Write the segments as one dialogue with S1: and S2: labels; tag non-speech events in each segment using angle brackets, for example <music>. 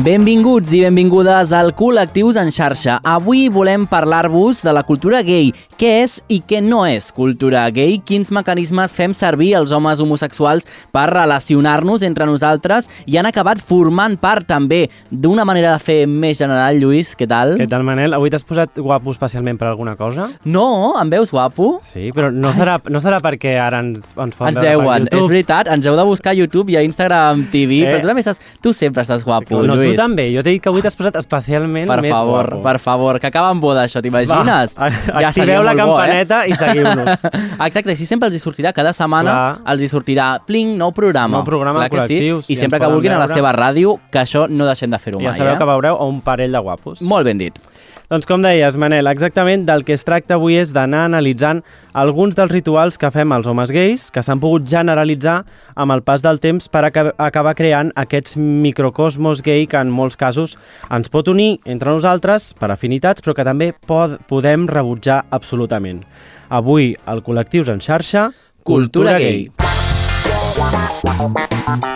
S1: Benvinguts i benvingudes al Col·lectius en xarxa. Avui volem parlar-vos de la cultura gay. Què és i què no és cultura gay? Quins mecanismes fem servir els homes homosexuals per relacionar-nos entre nosaltres i han acabat formant part també d'una manera de fer més general. Lluís, què tal?
S2: Què tal, Manel? Avui t'has posat guapo especialment per alguna cosa?
S1: No, em veus guapo?
S2: Sí, però no serà, no serà perquè ara ens, ens fan
S1: Ens veuen, és veritat, ens heu de buscar a YouTube i a Instagram TV,
S2: Eh.
S1: però tu també estàs, tu sempre estàs guapo,
S2: No,
S1: Lluís.
S2: Tu també. Jo t'he dit que avui t'has posat especialment
S1: Per
S2: més
S1: favor,
S2: guapo.
S1: per favor, que acaba amb boda això, t'imagines? Seria
S2: activeu la
S1: molt bo, eh?
S2: campaneta i seguiu-nos. <laughs>
S1: Exacte, així sempre els hi sortirà, cada setmana
S2: Clar.
S1: els hi sortirà pling, nou programa.
S2: Nou programa
S1: Clar que sí,
S2: col·lectius,
S1: i sempre que vulguin a la
S2: veure.
S1: seva ràdio, que això no deixem de fer-ho
S2: Ja
S1: mai,
S2: sabeu
S1: eh?
S2: que veureu un parell de guapos.
S1: Molt ben dit.
S2: Doncs com deies, Manel, exactament del que es tracta avui és d'anar analitzant alguns dels rituals que fem els homes gais, que s'han pogut generalitzar amb el pas del temps per aca- acabar creant aquests microcosmos gay que en molts casos ens pot unir entre nosaltres per afinitats, però que també pod podem rebutjar absolutament. Avui, al Col·lectius en xarxa,
S1: Cultura gay.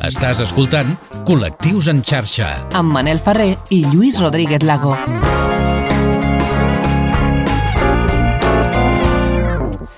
S3: Estàs escoltant Col·lectius en xarxa.
S4: amb Manel Ferrer i Lluís Rodríguez Lago.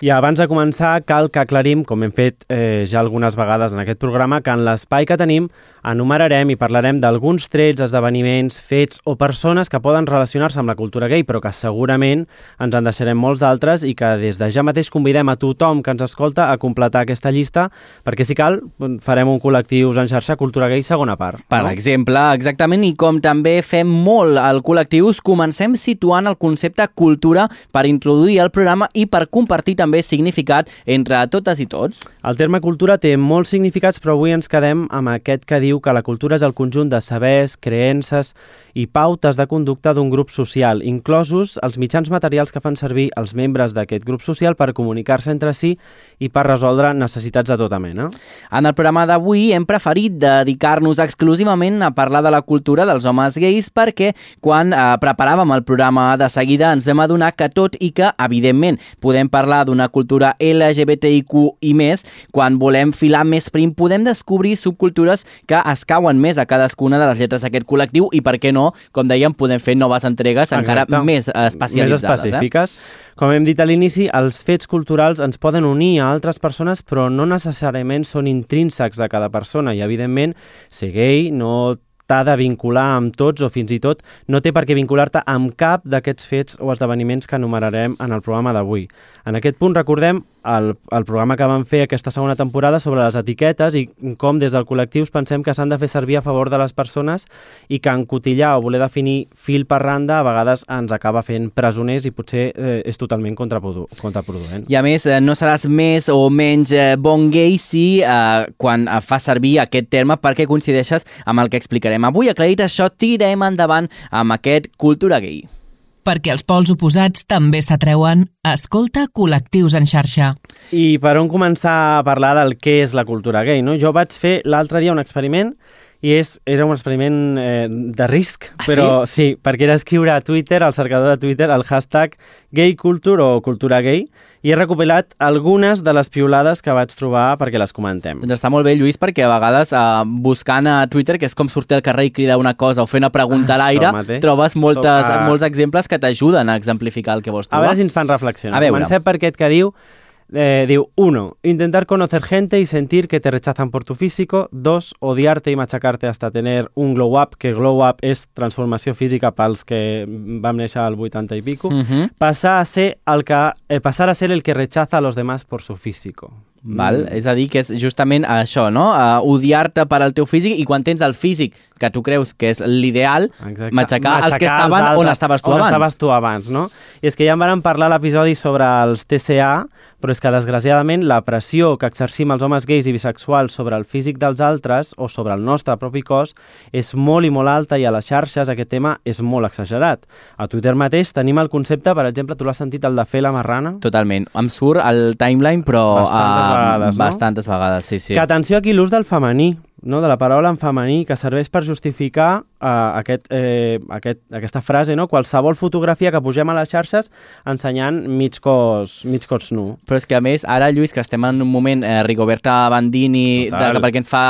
S2: I abans de començar, cal que aclarim, com hem fet eh, ja algunes vegades en aquest programa, que en l'espai que tenim enumerarem i parlarem d'alguns trets, esdeveniments, fets o persones que poden relacionar-se amb la cultura gay, però que segurament ens en deixarem molts d'altres i que des de ja mateix convidem a tothom que ens escolta a completar aquesta llista, perquè si cal farem un col·lectius en xarxa Cultura Gay segona part.
S1: Per
S2: no?
S1: exemple, exactament, i com també fem molt al Col·lectius, comencem situant el concepte cultura per introduir el programa i per compartir també significat entre totes i tots.
S2: El terme cultura té molts significats, però avui ens quedem amb aquest que diu que la cultura és el conjunt de sabers, creences i pautes de conducta d'un grup social, inclosos els mitjans materials que fan servir els membres d'aquest grup social per comunicar-se entre si i per resoldre necessitats de tota mena.
S1: En el programa d'avui hem preferit dedicar-nos exclusivament a parlar de la cultura dels homes gais perquè quan eh, preparàvem el programa de seguida ens vam adonar que tot i que, evidentment, podem parlar d'una cultura LGBTIQ i més, quan volem filar més prim podem descobrir subcultures que es cauen més a cadascuna de les lletres d'aquest col·lectiu i, per què no, com dèiem, podem fer noves entregues encara
S2: Exacte.
S1: més eh, especialitzades.
S2: Més específiques. Com hem dit a l'inici, els fets culturals ens poden unir a altres persones, però no necessàriament són intrínsecs de cada persona i, evidentment, ser gay no t'ha de vincular amb tots o fins i tot no té per què vincular-te amb cap d'aquests fets o esdeveniments que enumerarem en el programa d'avui. En aquest punt recordem el, el programa que vam fer aquesta segona temporada sobre les etiquetes i com des del col·lectiu pensem que s'han de fer servir a favor de les persones i que encotillar o voler definir fil per randa a vegades ens acaba fent presoners i potser eh, és totalment contraprodu contraproduent.
S1: I a més, eh, no seràs més o menys eh, bon gay si eh, quan eh, fa servir aquest terme perquè coincideixes amb el que explicarem. Avui, aclarit això, tirem endavant amb aquest Cultura Gay.
S4: Perquè els pols oposats també s'atreuen, escolta Col·lectius en xarxa.
S2: I per on començar a parlar del què és la cultura gay, no? Jo vaig fer l'altre dia un experiment i és, era un experiment eh, de risc,
S1: Ah,
S2: però sí? perquè era escriure a Twitter, al cercador de Twitter, el hashtag gayculture o cultura gay, i he recopilat algunes de les piulades que vaig trobar perquè les comentem.
S1: Doncs està molt bé, Lluís, perquè a vegades eh, buscant a Twitter, que és com sortir al carrer i cridar una cosa o fer una pregunta a
S2: Això
S1: l'aire, trobes moltes,
S2: Toca-
S1: molts exemples que t'ajuden a exemplificar el que vols
S2: A
S1: trobar.
S2: veure si ens fan reflexionar.
S1: A veure.
S2: Comencem per aquest que diu Eh, diu, 1. Intentar conocer gente y sentir que te rechazan por tu físico. 2. Odiarte y machacarte hasta tener un glow up, que glow up és transformació física pels que vam néixer al 80 i pico.
S1: Uh -huh.
S2: Pasar a ser el que, eh, pasar a ser el que rechaza a los demás por su físico.
S1: Val?
S2: Mm.
S1: És a dir, que és justament això, no? Uh, Odiar-te per al teu físic i quan tens el físic que tu creus que és l'ideal,
S2: Exacte.
S1: matxacar, els que
S2: els
S1: estaven on
S2: altres,
S1: estaves tu
S2: on
S1: abans.
S2: estaves tu abans, no? I és que ja en vàrem parlar l'episodi sobre els TCA, però és que desgraciadament la pressió que exercim els homes gais i bisexuals sobre el físic dels altres o sobre el nostre propi cos és molt i molt alta i a les xarxes aquest tema és molt exagerat. A Twitter mateix tenim el concepte, per exemple, tu l'has sentit, el de fer la marrana?
S1: Totalment. Em surt al timeline, però...
S2: Bastantes
S1: ah,
S2: vegades, no?
S1: Bastantes vegades, sí, sí.
S2: Que atenció aquí l'ús del femení, no? de la paraula en femení, que serveix per justificar uh, aquest, eh, aquest, aquesta frase, no? qualsevol fotografia que pugem a les xarxes ensenyant mig cos, mig cos nu.
S1: Però és que a més, ara Lluís, que estem en un moment eh, Rigoberta Bandini, de, que perquè ens fa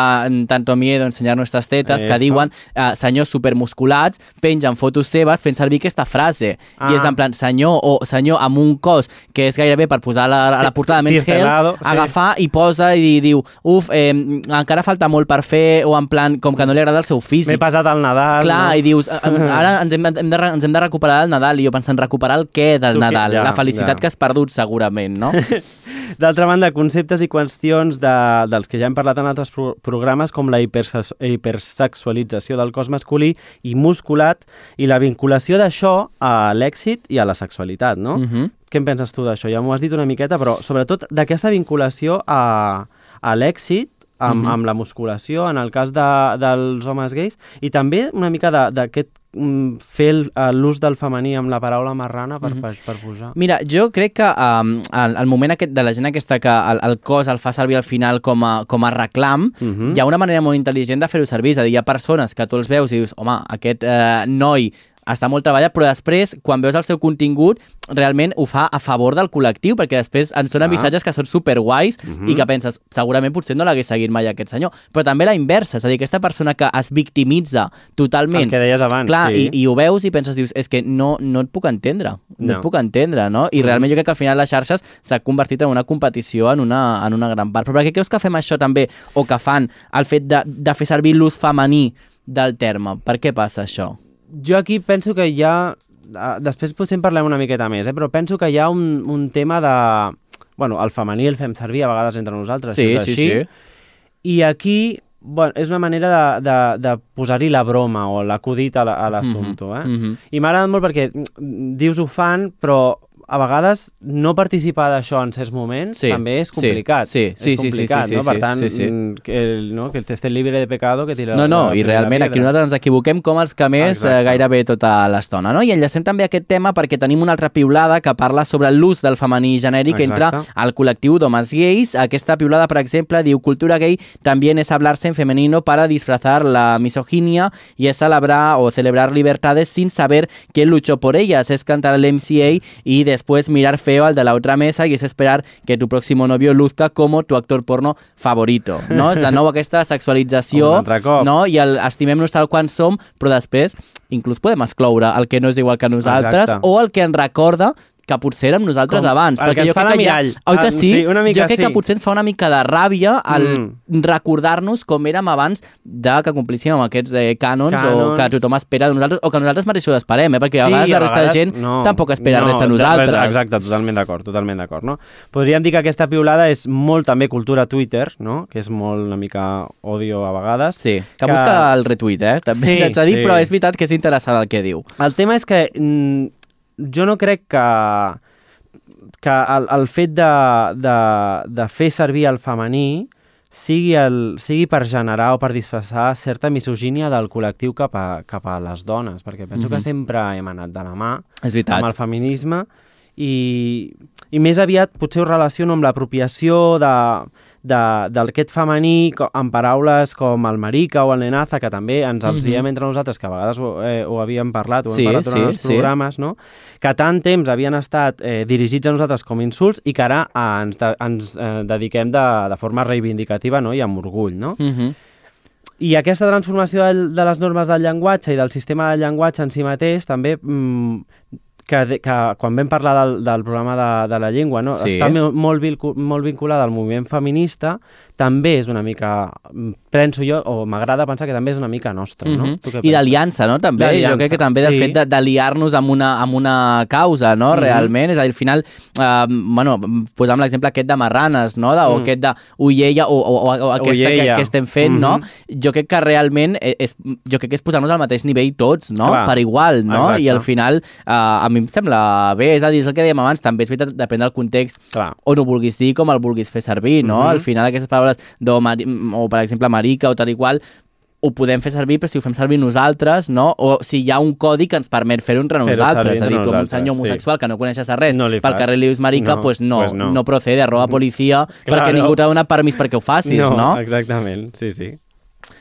S1: tanto miedo ensenyar nostres tetes, que
S2: Eso.
S1: diuen eh, senyors supermusculats pengen fotos seves fent servir aquesta frase.
S2: Ah.
S1: I és en plan, senyor o senyor amb un cos que és gairebé per posar la, a la portada de Men's Health,
S2: sí.
S1: agafar i posa i diu, uf, eh, encara falta molt per fer, o en plan, com que no li agrada el seu
S2: M'he
S1: físic.
S2: passat al Nadal.
S1: Clar,
S2: no?
S1: i dius, "Eh, <laughs> eh, ara ens hem, hem de, ens hem de recuperar el Nadal, i jo pensant, recuperar el què del? Nadal?
S2: Ja,
S1: la felicitat
S2: ja.
S1: que has perdut, segurament, no? <laughs>
S2: D'altra banda, conceptes i qüestions de, dels que ja hem parlat en altres pro programes, com la hiperse hipersexualització del cos masculí i musculat, i la vinculació d'això a l'èxit i a la sexualitat, no?
S1: Mhm.
S2: Què en penses tu d'això? Ja m'ho has dit una miqueta, però sobretot d'aquesta vinculació a, a l'èxit amb,
S1: Mhm.
S2: amb la musculació, en el cas de, dels homes gais, i també una mica d'aquest mm, fer eh, l'ús del femení amb la paraula marrana per,
S1: Mhm.
S2: per, per posar.
S1: Mira, jo crec que um, el, el moment aquest de la gent aquesta que el, el cos el fa servir al final com a, com a reclam,
S2: Mhm.
S1: hi ha una manera molt intel·ligent de fer-ho servir. És a dir, hi ha persones que tu els veus i dius, home, aquest eh, noi està molt treballat, però després, quan veus el seu contingut, realment ho fa a favor del col·lectiu, perquè després ens donen
S2: Ah.
S1: missatges que són superguais
S2: Mhm.
S1: i que penses, segurament potser no l'hagués seguit mai aquest senyor. Però també la inversa, és a dir, aquesta persona que es victimitza totalment
S2: El que deies abans,
S1: Clar,
S2: sí.
S1: i, i ho veus i penses, dius, és que no, no et puc entendre, no,
S2: No.
S1: et puc entendre, no? I
S2: Mm.
S1: realment jo crec que al final les xarxes s'ha convertit en una competició en una, en una gran part. Però per què creus que fem això també, o que fan el fet de, de fer servir l'ús femení del terme? Per què passa això?
S2: Jo aquí penso que hi ha... ah, Després potser en parlem una miqueta més, eh? però penso que hi ha un, un tema de... Bueno, el femení el fem servir a vegades entre nosaltres,
S1: Sí,
S2: és
S1: sí,
S2: així.
S1: sí.
S2: I aquí bueno, és una manera de, de, de posar-hi la broma o l'acudit a la- a l'assumpte. Eh?
S1: Mhm.
S2: I m'ha agradat molt perquè mm, dius ho fan, però a vegades no participar d'això en certs moments
S1: Sí,
S2: també és
S1: sí,
S2: complicat.
S1: sí, sí,
S2: és
S1: sí, sí,
S2: complicat,
S1: sí,
S2: no?
S1: sí,
S2: Per tant,
S1: sí, sí.
S2: mm, que, el, no? que el esté libre de pecado que tira
S1: No, no,
S2: la
S1: i realment aquí nosaltres ens equivoquem com els que més eh,
S2: Exacte.
S1: gairebé tota l'estona, no? I enllacem també aquest tema perquè tenim una altra piulada que parla sobre l'ús del femení genèric
S2: Exacte.
S1: entre el col·lectiu d'homes gais. Aquesta piulada, per exemple, diu cultura gay también es hablarse en femenino para disfrazar la misoginia y es celebrar o celebrar libertades sin saber quién luchó por ellas. Es cantar el MCA y después mirar feo al de la otra mesa y es esperar que tu próximo novio luzca como tu actor porno favorito, no? És de nou aquesta sexualització, no? I el estimem-nos tal quan som, però després inclús podem excloure el que no és igual que nosaltres
S2: Exacte.
S1: o el que ens recorda que potser érem nosaltres
S2: Com
S1: abans.
S2: el que ens
S1: jo
S2: fa
S1: crec que ha-
S2: l'amirall.
S1: Oi que
S2: Ah,
S1: sí?
S2: sí, una mica
S1: jo crec que
S2: sí.
S1: potser ens fa una mica de ràbia el
S2: Mm.
S1: recordar-nos com érem abans de que complíssim amb aquests eh, cànons, o
S2: Cànons.
S1: que tothom espera de nosaltres, o que nosaltres mateixos esperem, eh? perquè a vegades la resta de gent tampoc espera res de nosaltres.
S2: Res, exacte, totalment d'acord, totalment d'acord, no? Podríem dir que aquesta piulada és molt també cultura Twitter, no? Que és molt una mica odio a vegades.
S1: Sí, que,
S2: Que-
S1: busca el retweet, eh? També
S2: Sí,
S1: t'haig de dir,
S2: sí.
S1: però és veritat que és interessant el que diu.
S2: El tema és que mm, jo no crec que, que el, el fet de, de, de fer servir el femení sigui, el, sigui per generar o per disfressar certa misogínia del col·lectiu cap a, cap a les dones, perquè penso
S1: Mhm.
S2: que sempre hem anat de la mà
S1: És veritat.
S2: amb el feminisme i, i més aviat potser ho relaciono amb l'apropiació de, d'aquest femení amb paraules com el marica o el nenaza, que també ens els
S1: Mhm.
S2: diem entre nosaltres, que a vegades ho, eh, ho havíem parlat, ho hem
S1: Sí,
S2: parlat durant
S1: sí,
S2: els
S1: sí.
S2: programes, no? que tant temps havien estat eh, dirigits a nosaltres com insults i que ara eh, ens, de, ens eh, dediquem de, de forma reivindicativa no? i amb orgull. No?
S1: Mm -hmm.
S2: I aquesta transformació del, de les normes del llenguatge i del sistema del llenguatge en si mateix també mm, que, de- que quan vam parlar del, del programa de, de la llengua no?
S1: Sí.
S2: està mo- molt, molt vinculada al moviment feminista també és una mica, mm, penso jo, o m'agrada pensar que també és una mica nostra, no?
S1: Mhm.
S2: Tu què
S1: I d'aliança, no? També. Jo crec que també del
S2: sí.
S1: fet de- d'aliar-nos amb, una, amb una causa, no?
S2: Mhm.
S1: Realment. És a dir, al final, eh, bueno, posam l'exemple aquest de Marranes, no? De, O
S2: Mm.
S1: aquest de Ullella, o, o, o, o aquesta que,
S2: Ullella.
S1: que estem fent, no?
S2: Mhm.
S1: Jo crec que realment e- és, jo crec que és posar-nos al mateix nivell tots, no?
S2: Clar.
S1: Per igual, no?
S2: Exacte.
S1: I al final, eh, a mi em sembla bé, és a dir, és el que dèiem abans, també és veritat, depèn del context
S2: Clar.
S1: on ho vulguis dir, com el vulguis fer servir, no?
S2: Mhm.
S1: Al final aquestes paraules mari- o per exemple marica o tal i qual, ho podem fer servir, però si ho fem servir nosaltres, no? O si hi ha un codi que ens permet fer-ho entre nosaltres. És a dir, amb un senyor
S2: sí.
S1: homosexual que no coneixes de res,
S2: No
S1: pel
S2: fas.
S1: carrer li dius marica,
S2: No,
S1: pues no,
S2: pues no.
S1: no procede, arroba policia,
S2: Claro.
S1: perquè ningú t'ha donat permís perquè ho facis, no?
S2: exactament, sí, sí.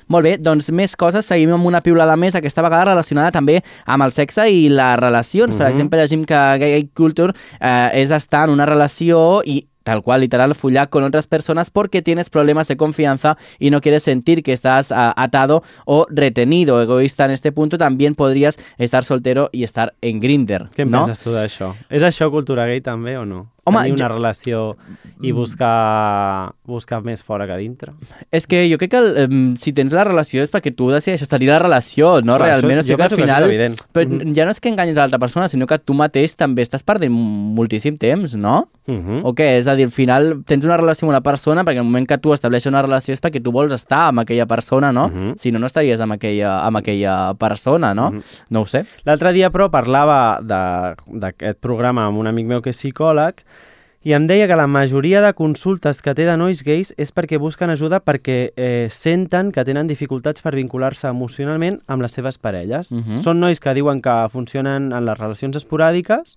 S1: Molt bé, doncs més coses, seguim amb una piulada més, aquesta vegada relacionada també amb el sexe i les relacions. Per
S2: Mhm.
S1: exemple, llegim que gay culture eh, és estar en una relació i tal cual, literal, follar con otras personas porque tienes problemas de confianza y no quieres sentir que estás ah, atado o retenido. Egoísta en este punto, también podrías estar soltero y estar en Grindr,
S2: Què en
S1: no?
S2: penses tu d'això? És això cultura gay també o no?
S1: Home,
S2: Tenir una
S1: jo-
S2: relació i buscar, buscar més fora que dintre?
S1: És que jo crec que el, em, si tens la relació és perquè tu decideixes tenir la relació, no?
S2: Clar,
S1: Realment,
S2: això-
S1: o sigui que al
S2: que
S1: final...
S2: evident.
S1: però
S2: Mhm.
S1: ja no és que enganyis a l'altra persona, sinó que tu mateix també estàs perdent moltíssim temps, no?
S2: Uh -huh.
S1: O què? És a dir, al final tens una relació amb una persona perquè el moment que tu estableixes una relació és perquè tu vols estar amb aquella persona, no?
S2: Mhm.
S1: Si no, no estaries amb aquella, amb aquella persona, no?
S2: Mhm.
S1: No ho sé.
S2: L'altre dia, però, parlava d'aquest programa amb un amic meu que és psicòleg i em deia que la majoria de consultes que té de nois gais és perquè busquen ajuda perquè eh, senten que tenen dificultats per vincular-se emocionalment amb les seves parelles.
S1: Mhm.
S2: Són nois que diuen que funcionen en les relacions esporàdiques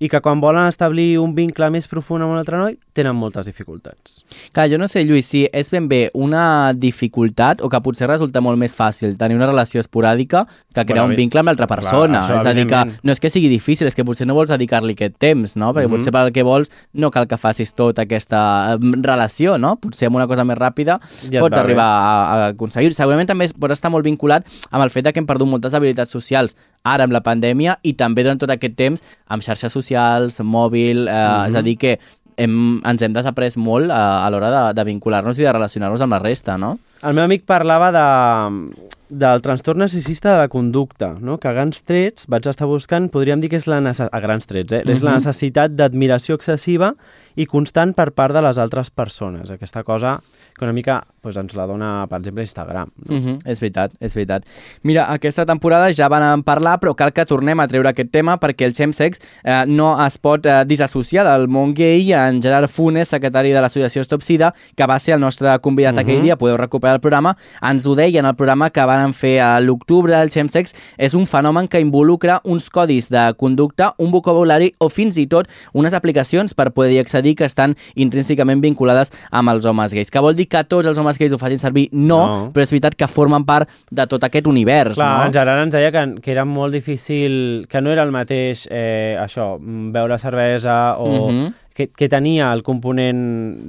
S2: i que quan volen establir un vincle més profund amb un altre noi tenen moltes dificultats.
S1: Clar, jo no sé, Lluís, si és ben bé una dificultat o que potser resulta molt més fàcil tenir una relació esporàdica que crear
S2: Bueno,
S1: un
S2: bé,
S1: vincle amb l'altra
S2: clar,
S1: persona.
S2: això,
S1: és a dir, que no és que sigui difícil, és que potser no vols dedicar-li aquest temps, no? Perquè
S2: Mhm.
S1: potser pel que vols no cal que facis tota aquesta eh, relació, no? Potser amb una cosa més ràpida
S2: Ja
S1: pots arribar a, a aconseguir. Segurament també pot estar molt vinculat amb el fet que hem perdut moltes habilitats socials ara amb la pandèmia i també durant tot aquest temps amb xarxes socials, mòbil, eh,
S2: Mhm.
S1: és a dir que hem, ens hem desaprès molt a, a l'hora de, de vincular-nos i de relacionar-nos amb la resta, no?
S2: El meu amic parlava de, del trastorn narcisista de la conducta, no? que a grans trets, vaig estar buscant, podríem dir que és la a grans trets, eh? és la
S1: Mhm.
S2: necessitat d'admiració excessiva i constant per part de les altres persones. Aquesta cosa que una mica doncs, ens la dona, per exemple, Instagram. No?
S1: Mm -hmm, és veritat, és veritat. Mira, aquesta temporada ja van parlar, però cal que tornem a treure aquest tema perquè el chemsex eh, no es pot eh, disassociar del món gay. En Gerard Funes, secretari de l'associació Stop Sida, que va ser el nostre convidat
S2: Mhm.
S1: aquell dia, podeu recuperar el programa, ens ho deia en el programa que van fer a l'octubre. El chemsex és un fenomen que involucra uns codis de conducta, un vocabulari o fins i tot unes aplicacions per poder accedir que estan intrínsecament vinculades amb els homes gais. Que vol dir que tots els homes gais ho facin servir? No,
S2: No.
S1: però és veritat que formen part de tot aquest univers,
S2: Clar,
S1: no?
S2: en Gerard ens deia que, que era molt difícil, que no era el mateix eh, això, mm, beure cervesa o...
S1: Mhm.
S2: Que, que tenia el component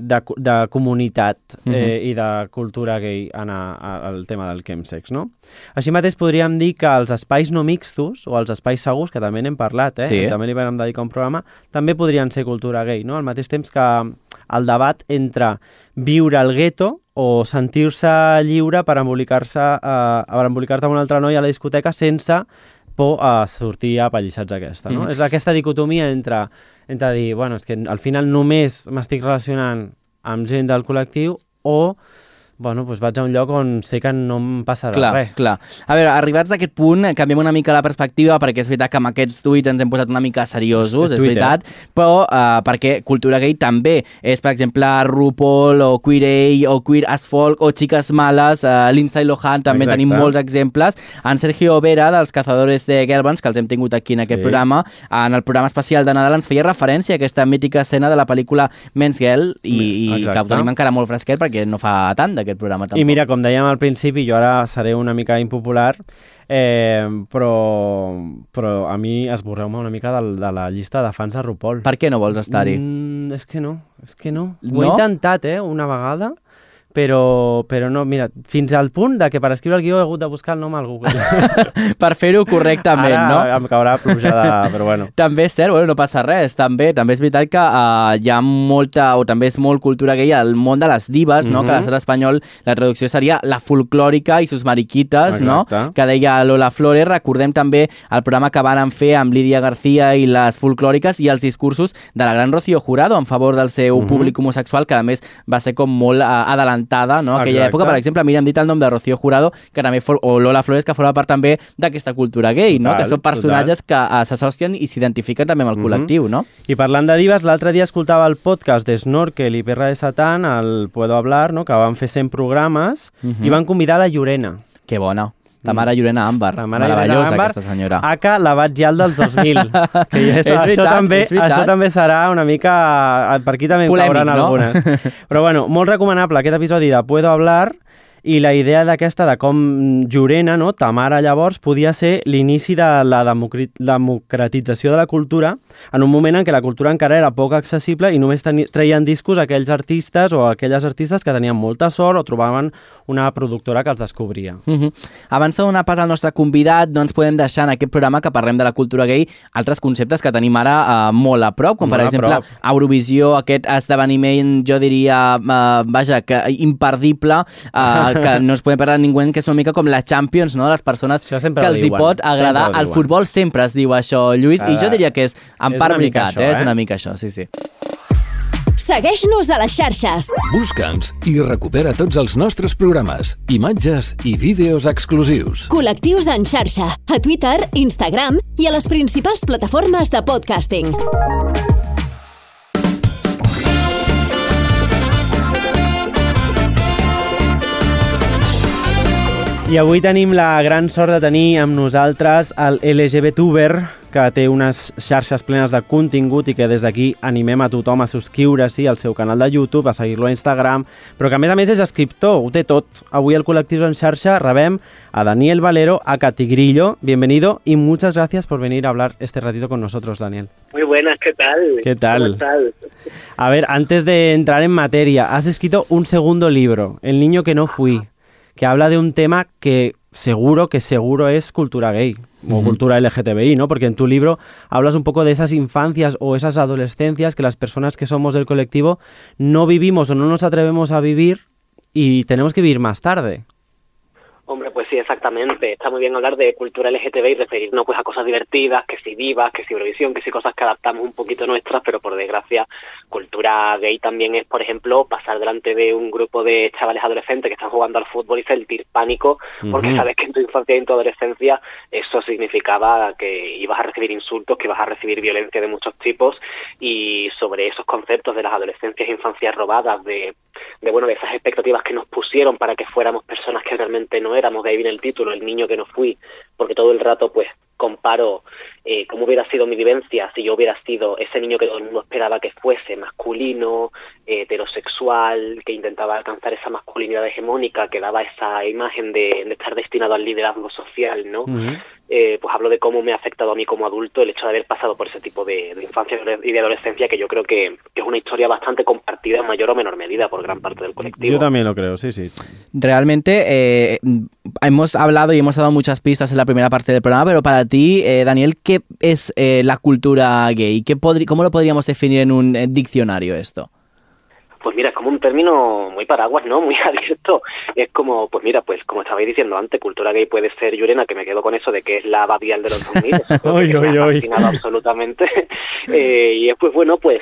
S2: de, de comunitat eh, i de cultura gay en a, a, el tema del chemsex, no? Així mateix podríem dir que els espais no mixtos o els espais segurs, que també n'hem parlat, eh?
S1: Sí.
S2: també li vam dedicar un programa, també podrien ser cultura gay, no? Al mateix temps que el debat entre viure al gueto o sentir-se lliure per embolicar-se eh, per embolicar-te amb un altre noi a la discoteca sense por a sortir apallissats aquesta, no?
S1: Mhm.
S2: És aquesta dicotomia entre, entre dir, bueno, és que al final només m'estic relacionant amb gent del col·lectiu o, bueno, doncs vaig a un lloc on sé que no em passarà
S1: Clar,
S2: res.
S1: clar. A veure, arribats a aquest punt, eh, canviem una mica la perspectiva, perquè és veritat que amb aquests tuits ens hem posat una mica seriosos, és
S2: Twitter.
S1: veritat, però uh, perquè cultura gay també és, per exemple, RuPaul o Queer A o Queer as Folk o Chiques Males, uh, Lindsay Lohan, també
S2: Exacte.
S1: tenim molts exemples. En Sergio Vera, dels Cazadores de Gelbans, que els hem tingut aquí en aquest
S2: Sí.
S1: programa, en el programa especial de Nadal ens feia referència a aquesta mítica escena de la pel·lícula Men's Girl i, i que ho tenim encara molt fresquet perquè no fa tant d'aquest programa tampoc.
S2: I mira, com dèiem al principi, jo ara seré una mica impopular, eh, però, però a mi esborreu-me una mica de, de la llista de fans de RuPaul.
S1: Per què no vols estar-hi?
S2: Mm, és que no, és que no. Ho
S1: No?
S2: he intentat, eh, una vegada, però, però no, mira, fins al punt de que per escriure el guió he hagut de buscar el nom al Google. <laughs>
S1: per fer-ho correctament,
S2: Ara
S1: no?
S2: em caurà plujada, però bueno. <laughs>
S1: També és cert, bueno, no passa res, també també és veritat que uh, hi ha molta, o també és molt cultura gay al món de les divas, no?
S2: Mhm.
S1: que a l'estat espanyol la traducció seria la folclòrica i sus mariquites, no?
S2: Exacte.
S1: que deia Lola Flores, recordem també el programa que van fer amb Lídia García i les folclòriques i els discursos de la gran Rocío Jurado en favor del seu
S2: Mhm.
S1: públic homosexual, que a més va ser com molt uh, adelantada, no? Aquella
S2: Exacte.
S1: època, per exemple, mira, hem dit el nom de Rocío Jurado, que també for, o Lola Flores, que forma part també d'aquesta cultura gay, no?
S2: Total,
S1: que són personatges que uh, s'associen i s'identifiquen també amb el
S2: Mhm.
S1: col·lectiu, no?
S2: I parlant de divas, l'altre dia escoltava el podcast de Snorkel i Perra de Satán, el Puedo Hablar, no? que van fer 100 programes,
S1: Mhm.
S2: i van convidar la Llorena.
S1: Que bona. La mare Llorena Àmbar. Meravellosa,
S2: Àmbar,
S1: aquesta senyora.
S2: Aka la Batgial del 2000. <laughs> que ja
S1: És
S2: això,
S1: veritat,
S2: també,
S1: és veritat.
S2: això també serà una mica... Per aquí també
S1: Polèmic,
S2: cauran
S1: no?
S2: algunes. <laughs> Però bueno, molt recomanable aquest episodi de Puedo Hablar i la idea d'aquesta de com Llorena, no, Tamara llavors, podia ser l'inici de la democratització de la cultura en un moment en què la cultura encara era poc accessible i només traien discos aquells artistes o aquelles artistes que tenien molta sort o trobaven una productora que els descobria.
S1: Uh -huh. Abans de donar pas al nostre convidat, no ens podem deixar en aquest programa que parlem de la cultura gay altres conceptes que tenim ara uh, molt a prop, com molt per exemple Eurovisió, aquest esdeveniment, jo diria, uh, vaja, que imperdible, uh, que no es podem parlar de ningú que és una mica com la Champions, no?, les persones que els hi pot agradar. Al futbol sempre es diu això, Lluís, uh, i jo diria que és en part veritat, això, eh? és una mica això, sí, sí.
S5: Segueix-nos a les xarxes.
S3: Busca'ns i recupera tots els nostres programes, imatges i vídeos exclusius.
S5: Col·lectius en xarxa, a Twitter, Instagram i a les principals plataformes de podcasting.
S2: I avui tenim la gran sort de tenir amb nosaltres el LGBTuber, que té unes xarxes plenes de contingut i que des d'aquí animem a tothom a subscriure-s'hi al seu canal de YouTube, a seguir-lo a Instagram, però que a més a més és escriptor, ho té tot. Avui al Col·lectius en xarxa rebem a Daniel Valero, a Catigrillo. Bienvenido y muchas gracias por venir a hablar este ratito con nosotros, Daniel.
S6: Muy buenas, ¿qué tal?
S2: ¿Qué tal? A ver, antes de entrar en materia, has escrito un segundo libro, El niño que no fui, que habla de un tema que seguro que seguro es cultura gay o cultura LGTBI, ¿no? Porque en tu libro hablas un poco de esas infancias o esas adolescencias que las personas que somos del colectivo no vivimos o no nos atrevemos a vivir y tenemos que vivir más tarde.
S6: Hombre, pues sí, exactamente. Está muy bien hablar de cultura LGTB y referirnos pues a cosas divertidas, que si vivas, que si Eurovisión, que si cosas que adaptamos un poquito nuestras, pero por desgracia, cultura gay también es, por ejemplo, pasar delante de un grupo de chavales adolescentes que están jugando al fútbol y sentir pánico, porque sabes que en tu infancia y en tu adolescencia eso significaba que ibas a recibir insultos, que ibas a recibir violencia de muchos tipos, y sobre esos conceptos de las adolescencias e infancias robadas, de, de bueno, de esas expectativas que nos pusieron para que fuéramos personas que realmente no éramos, de ahí viene el título, El niño que no fui, porque todo el rato pues comparo eh, cómo hubiera sido mi vivencia si yo hubiera sido ese niño que todo el mundo esperaba que fuese, masculino, eh, heterosexual, que intentaba alcanzar esa masculinidad hegemónica, que daba esa imagen de, de estar destinado al liderazgo social, ¿no? Eh, pues hablo de cómo me ha afectado a mí como adulto el hecho de haber pasado por ese tipo de, de infancia y de adolescencia, que yo creo que, que, es una historia bastante compartida en mayor o menor medida por gran parte del colectivo.
S2: Yo también lo creo, sí, sí.
S1: Realmente eh, hemos hablado y hemos dado muchas pistas en la primera parte del programa, pero para ti, eh, Daniel, ¿qué es eh, la cultura gay? ¿Qué ¿Cómo lo podríamos definir en un diccionario esto?
S6: Pues mira, es como un término muy paraguas, ¿no? <laughs> Muy abierto. Es como, pues mira, pues como estabais diciendo antes, cultura gay puede ser Yurena, que me quedo con eso de que es la babial de los 2000. <laughs>
S2: oy, oy, oy.
S6: absolutamente. <laughs> eh, y después, bueno, pues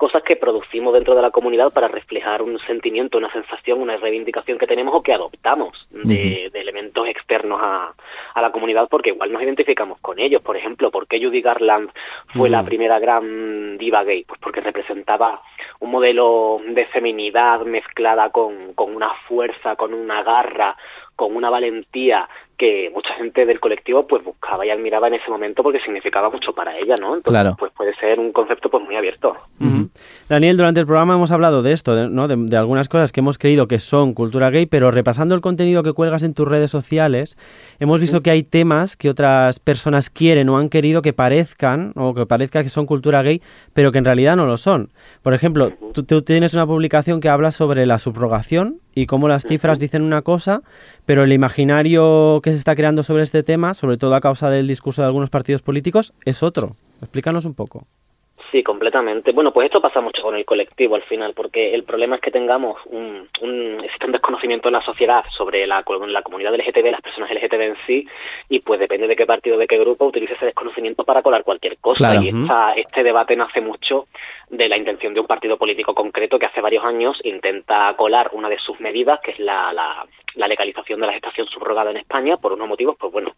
S6: cosas que producimos dentro de la comunidad para reflejar un sentimiento, una sensación, una reivindicación que tenemos o que adoptamos de, uh -huh. de elementos externos a, a, la comunidad porque igual nos identificamos con ellos. Por ejemplo, ¿por qué Judy Garland fue uh -huh. la primera gran diva gay? Pues porque representaba un modelo de feminidad mezclada con, con una fuerza, con una garra, con una valentía que mucha gente del colectivo pues buscaba y admiraba en ese momento porque significaba mucho para ella, ¿no? Entonces,
S1: claro.
S6: pues puede ser un concepto pues muy abierto.
S2: Uh -huh. Daniel, durante el programa hemos hablado de esto, de, ¿no? De, de, algunas cosas que hemos creído que son cultura gay, pero repasando el contenido que cuelgas en tus redes sociales, hemos visto uh -huh. que hay temas que otras personas quieren o han querido que parezcan, o que parezca que son cultura gay, pero que en realidad no lo son. Por ejemplo, uh -huh. tú, tú tienes una publicación que habla sobre la subrogación y cómo las cifras dicen una cosa, pero el imaginario que se está creando sobre este tema, sobre todo a causa del discurso de algunos partidos políticos, es otro. Explícanos un poco.
S6: Sí, completamente. Bueno, pues esto pasa mucho con el colectivo al final, porque el problema es que tengamos un, un, existe un desconocimiento en la sociedad sobre la, la comunidad LGTB, las personas LGTB en sí, y pues depende de qué partido, de qué grupo, utilice ese desconocimiento para colar cualquier cosa.
S1: Claro.
S6: Y esta, este debate nace mucho de la intención de un partido político concreto que hace varios años intenta colar una de sus medidas, que es la, la, la legalización de la gestación subrogada en España, por unos motivos, pues bueno,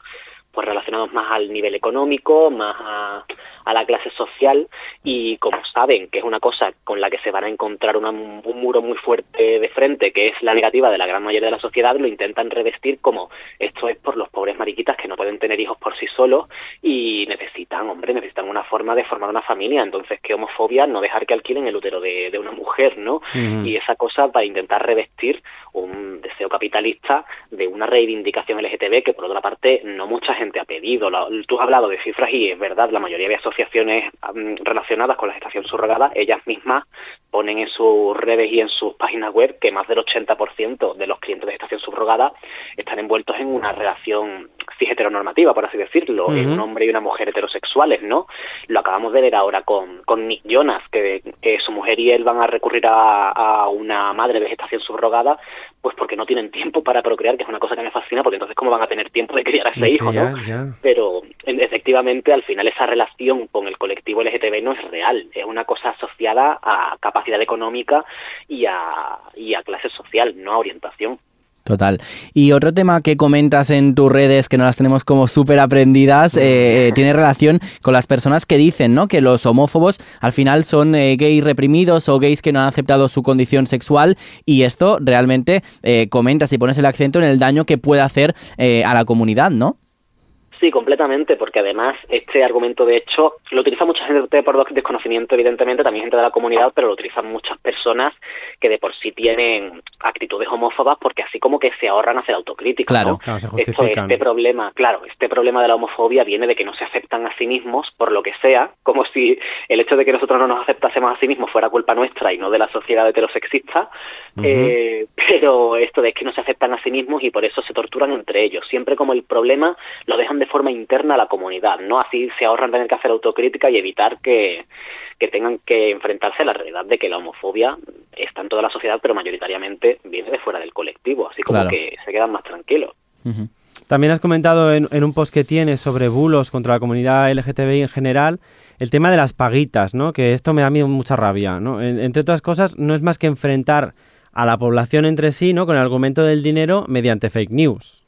S6: pues relacionados más al nivel económico, más a, a la clase social. Y como saben que es una cosa con la que se van a encontrar una, un muro muy fuerte de frente, que es la negativa de la gran mayoría de la sociedad, lo intentan revestir como esto es por los pobres mariquitas que no pueden tener hijos por sí solos y necesitan, hombre, necesitan una forma de formar una familia, entonces qué homofobia no dejar que alquilen el útero de, de una mujer, ¿no? Y esa cosa para intentar revestir un deseo capitalista de una reivindicación LGTB que por otra parte no mucha gente ha pedido. Tú has hablado de cifras y es verdad, la mayoría de asociaciones relacionadas con la gestación subrogada, ellas mismas ponen en sus redes y en sus páginas web que más del 80% de los clientes de gestación subrogada están envueltos en una relación cis heteronormativa, por así decirlo, en un hombre y una mujer heterosexuales, ¿no? Lo acabamos de ver ahora con, con Nick Jonas, que, su mujer y él van a recurrir a, a una madre de gestación subrogada, pues porque no tienen tiempo para procrear, que es una cosa que me fascina, porque entonces cómo van a tener tiempo de criar a ese hijo, ¿no? Pero efectivamente al final esa relación con el colectivo LGTB no es real, es una cosa asociada a capacidad económica y a, y a clase social, no a orientación.
S1: Total. Y otro tema que comentas en tus redes, que no las tenemos como súper aprendidas, eh, eh, <laughs> tiene relación con las personas que dicen ¿no? que los homófobos al final son eh, gays reprimidos o gays que no han aceptado su condición sexual y esto realmente eh, comentas y pones el acento en el daño que puede hacer eh, a la comunidad, ¿no?
S6: Sí, completamente, porque además este argumento de hecho lo utiliza mucha gente por desconocimiento, evidentemente, también gente de la comunidad, pero lo utilizan muchas personas que de por sí tienen actitudes homófobas porque así como que se ahorran hacer autocrítica.
S1: Claro,
S6: ¿no?
S2: claro se
S6: Esto, este problema, claro, este problema de la homofobia viene de que no se aceptan a sí mismos por lo que sea, como si el hecho de que nosotros no nos aceptásemos a sí mismos fuera culpa nuestra y no de la sociedad heterosexista, eh, <laughs> pero esto de que no se aceptan a sí mismos y por eso se torturan entre ellos, siempre como el problema lo dejan de forma interna a la comunidad, ¿no? Así se ahorran tener que hacer autocrítica y evitar que, que tengan que enfrentarse a la realidad de que la homofobia está en toda la sociedad, pero mayoritariamente viene de fuera del colectivo, así como
S1: Claro.
S6: que se quedan más tranquilos.
S2: También has comentado en, en un post que tienes sobre bulos contra la comunidad LGTBI en general el tema de las paguitas, ¿no? Que esto me da a mí mucha rabia, ¿no? En- entre otras cosas, no es más que enfrentar a la población entre sí, ¿no? Con el argumento del dinero mediante fake news.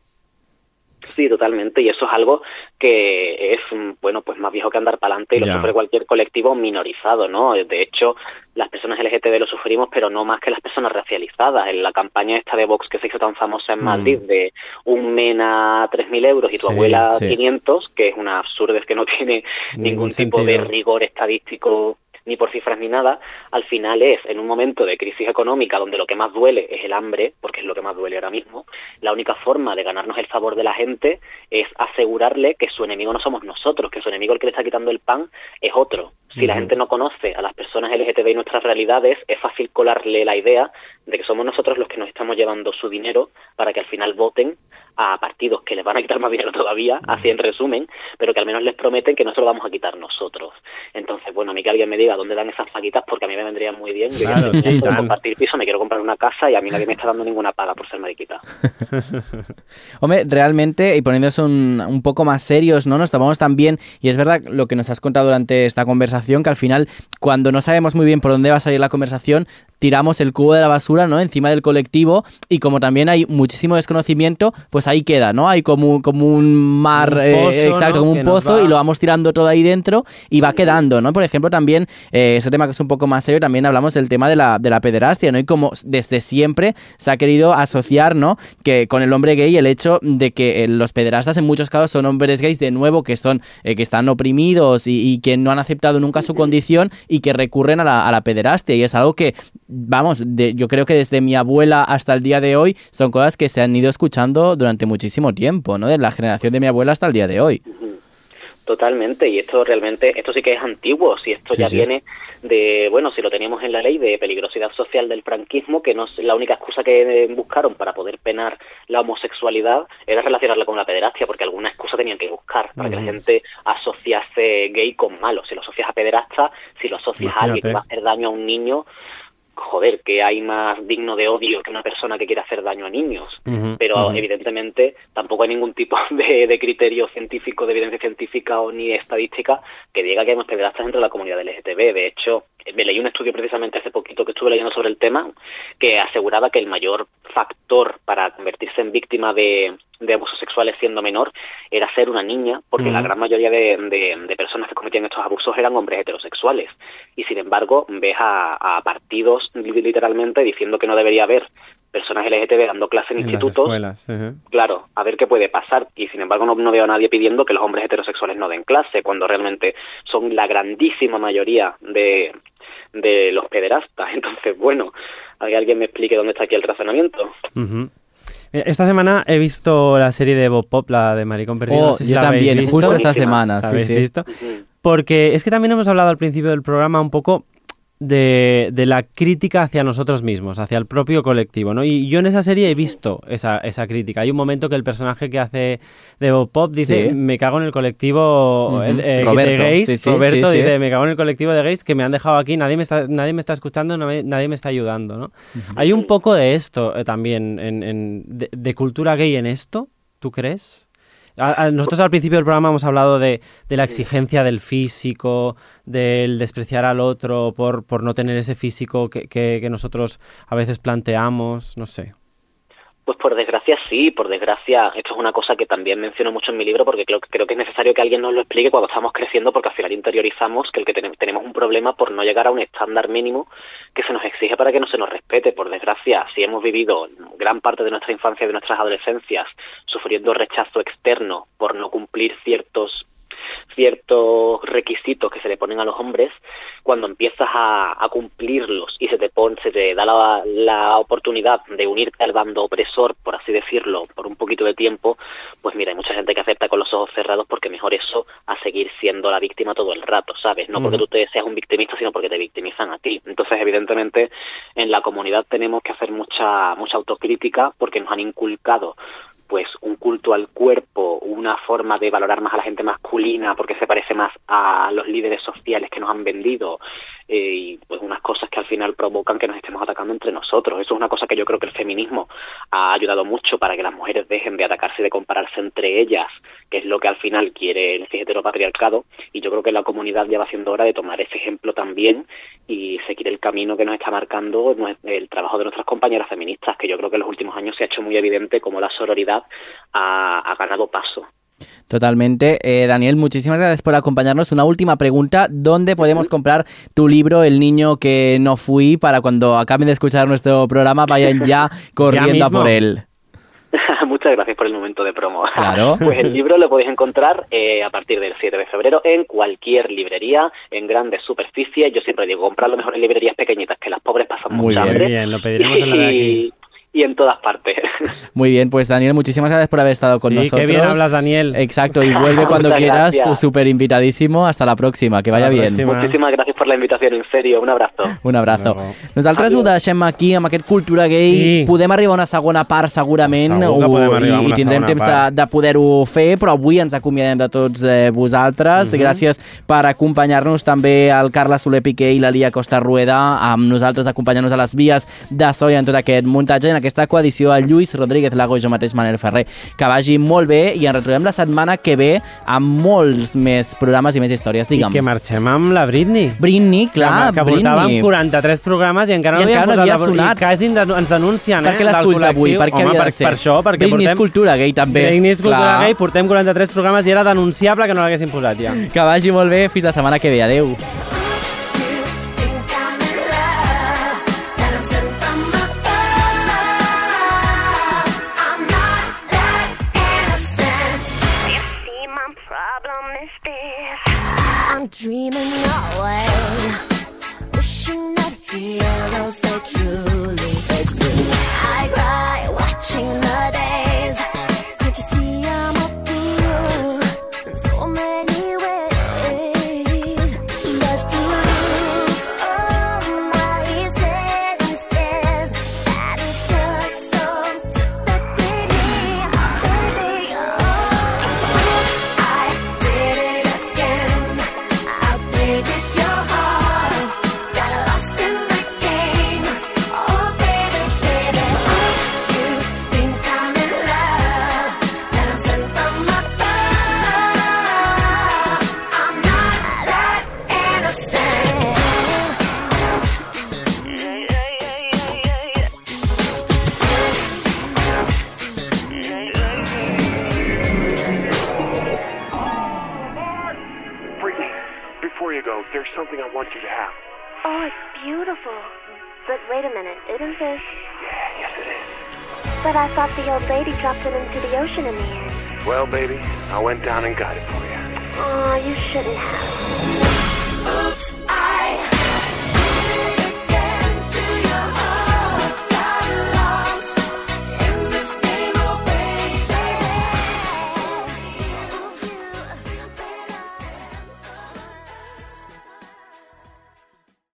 S6: Sí, totalmente, y eso es algo que es, mm, bueno, pues más viejo que andar para adelante y lo sufre cualquier colectivo minorizado, ¿no? De hecho, las personas LGTB lo sufrimos, pero no más que las personas racializadas. En la campaña esta de Vox que se hizo tan famosa en
S2: Mm.
S6: Madrid de un MENA 3.000 euros y tu
S2: Sí,
S6: abuela
S1: sí.
S6: 500, que es una absurdez que no <laughs> tiene
S2: Ningún
S6: ningún tipo de rigor estadístico ni por cifras ni nada, al final es en un momento de crisis económica donde lo que más duele es el hambre, porque es lo que más duele ahora mismo, la única forma de ganarnos el favor de la gente es asegurarle que su enemigo no somos nosotros, que su enemigo el que le está quitando el pan es otro. Si la gente no conoce a las personas LGTB y nuestras realidades, es fácil colarle la idea de que somos nosotros los que nos estamos llevando su dinero para que al final voten a partidos que les van a quitar más dinero <laughs> todavía, así en resumen, pero que al menos les prometen que no se lo vamos a quitar nosotros. Entonces, bueno, a mí que alguien me diga dónde dan esas paguitas, porque a mí me vendría muy bien. Yo
S2: Claro,
S6: ya
S2: sí,
S6: compartir piso, me quiero comprar una casa y a mí nadie me está dando ninguna paga por ser mariquita. <laughs>
S1: Hombre, realmente, y poniéndose un, un poco más serios, ¿no? Nos tomamos también, y es verdad lo que nos has contado durante esta conversación, que al final, cuando no sabemos muy bien por dónde va a salir la conversación, tiramos el cubo de la basura, ¿no? Encima del colectivo, y como también hay muchísimo desconocimiento, pues ahí queda, ¿no? Hay como, un- como un mar,
S2: Un
S1: eh, exacto,
S2: ¿no?
S1: como un pozo, y lo vamos tirando todo ahí dentro, y va quedando, ¿no? Por ejemplo, también, eh, ese tema que es un poco más serio, también hablamos del tema de la, de la pederastia, ¿no? Y como desde siempre se ha querido asociar, ¿no? Que con el hombre gay el hecho de que eh, los pederastas en muchos casos son hombres gays de nuevo que son eh, que están oprimidos y, y que no han aceptado nunca su condición y que recurren a la, a la pederastia y es algo que vamos de- yo creo que desde mi abuela hasta el día de hoy son cosas que se han ido escuchando durante muchísimo tiempo no de la generación de mi abuela hasta el día de hoy.
S6: Totalmente, y esto realmente, esto sí que es antiguo, si esto
S1: Sí,
S6: ya
S1: sí.
S6: viene de, bueno, si lo teníamos en la ley de peligrosidad social del franquismo, que no es la única excusa que eh, buscaron para poder penar la homosexualidad era relacionarla con la pederastia, porque alguna excusa tenían que buscar para que la gente asociase gay con malo. Si lo asocias a pederasta, si lo asocias a alguien que va a hacer daño a un niño, joder, que hay más digno de odio que una persona que quiere hacer daño a niños pero evidentemente tampoco hay ningún tipo <laughs> de, de criterio científico, de evidencia científica o ni estadística que diga que hay más pederastas dentro de la comunidad LGTB. De hecho, me leí un estudio precisamente hace poquito que estuve leyendo sobre el tema que aseguraba que el mayor factor para convertirse en víctima de, de abusos sexuales siendo menor era ser una niña, porque la gran mayoría de, de, personas que cometían estos abusos eran hombres heterosexuales. Y sin embargo, ves a, a partidos literalmente diciendo que no debería haber personas LGTB dando clases en, institutos, claro, a ver qué puede pasar. Y sin embargo no, no, veo a nadie pidiendo que los hombres heterosexuales no den clase, cuando realmente son la grandísima mayoría de, de los pederastas. <laughs> Entonces, bueno, a que alguien me explique dónde está aquí el razonamiento.
S2: Esta semana he visto la serie de Bob Pop, la de Maricón Perdido.
S1: Oh, yo también, justo esta semana. Sí, sí.
S2: visto? Porque es que también hemos hablado al principio del programa un poco de, de, la crítica hacia nosotros mismos, hacia el propio colectivo, ¿no? Y yo en esa serie he visto esa, esa crítica. Hay un momento que el personaje que hace de Bob Pop dice, me cago en el colectivo eh, de gays, Roberto dice, me cago en el colectivo de gays que me han dejado aquí, nadie me está, nadie me está escuchando, nadie me está ayudando, ¿no? Hay un poco de esto eh, también, en, de cultura gay en esto, ¿tú crees? Nosotros al principio del programa hemos hablado de, de, la exigencia del físico, del despreciar al otro por, por no tener ese físico que, que, que nosotros a veces planteamos, no sé.
S6: Pues por desgracia sí, por desgracia esto es una cosa que también menciono mucho en mi libro porque creo, creo que es necesario que alguien nos lo explique cuando estamos creciendo porque al final interiorizamos que el que tenemos un problema por no llegar a un estándar mínimo que se nos exige para que no se nos respete. Por desgracia, si hemos vivido gran parte de nuestra infancia y de nuestras adolescencias sufriendo rechazo externo por no cumplir ciertos ciertos requisitos que se le ponen a los hombres, cuando empiezas a, cumplirlos y se te pone, se te da la, la, oportunidad de unirte al bando opresor, por así decirlo, por un poquito de tiempo, pues mira, hay mucha gente que acepta con los ojos cerrados porque mejor eso a seguir siendo la víctima todo el rato, ¿sabes? No porque tú te seas un victimista, sino porque te victimizan a ti. Entonces, evidentemente, en la comunidad tenemos que hacer mucha, mucha autocrítica porque nos han inculcado pues un culto al cuerpo, una forma de valorar más a la gente masculina porque se parece más a los líderes sociales que nos han vendido eh, y pues unas cosas que al final provocan que nos estemos atacando entre nosotros. Eso es una cosa que yo creo que el feminismo ha ayudado mucho para que las mujeres dejen de atacarse y de compararse entre ellas, que es lo que al final quiere el heteropatriarcado y yo creo que la comunidad ya va siendo hora de tomar ese ejemplo también y seguir el camino que nos está marcando el trabajo de nuestras compañeras feministas, que yo creo que en los últimos años se ha hecho muy evidente como la sororidad ha, ganado paso.
S1: Totalmente. Eh, Daniel, muchísimas gracias por acompañarnos. Una última pregunta. ¿Dónde podemos comprar tu libro, El niño que no fui, para cuando acaben de escuchar nuestro programa vayan ya <laughs> corriendo a por él? <laughs>
S6: Muchas gracias por el momento de promo. <laughs>
S1: Claro.
S6: Pues el libro lo podéis encontrar eh, a partir del 7 de febrero en cualquier librería, en grandes superficies. Yo siempre digo, comprarlo mejor en librerías pequeñitas, que las pobres pasan
S2: Muy
S6: mucha
S2: bien,
S6: hambre.
S2: bien, lo pediremos en la de aquí
S6: y en todas partes. <laughs>
S1: Muy bien, pues Daniel, muchísimas gracias por haber estado con
S2: sí,
S1: nosotros.
S2: Qué bien hablas, Daniel.
S1: Exacto, y vuelve <laughs> cuando quieras, súper invitadísimo. Hasta la próxima, que vaya bien.
S6: Muchísimas gracias per la invitació, en serio, un abrazo.
S1: Un abrazo. No. Nosaltres Adiós. ho deixem aquí amb aquest Cultura Gay. Sí. Podem arribar a una segona part segurament
S2: Segur
S1: que i, i tindrem temps part. de, de poder-ho fer, però avui ens acomiadem de tots eh, vosaltres. Uh mhm. -huh. Gràcies per acompanyar-nos també al Carles Soler Piqué i la Lia Costa Rueda amb nosaltres acompanyant-nos a les vies de Soia en tot aquest muntatge en aquesta coedició a Lluís Rodríguez Lago i jo mateix Manel Ferrer. Que vagi molt bé i ens retrobem la setmana que ve amb molts més programes i més històries, digue'm.
S2: I que marxem amb la Britney.
S1: Britney, clar,
S2: que, que
S1: Britney.
S2: 43 programes i encara
S1: I
S2: no
S1: encara
S2: no
S1: havia
S2: sonat. I quasi ens denuncien,
S1: per què eh? l'esculls avui? Per què
S2: Home,
S1: havia
S2: per,
S1: de ser?
S2: per això, perquè
S1: Britney
S2: portem...
S1: Cultura Gay també.
S2: Britney Cultura Gay, portem 43 programes i era denunciable que no l'haguessin posat ja.
S1: Que vagi molt bé, fins la setmana que ve. Adeu.
S7: Isn't this?
S8: Yeah, yes it is.
S7: But I thought the old lady dropped it into the ocean in the end.
S8: Well, baby, I went down and got it for you.
S7: Oh, you shouldn't have.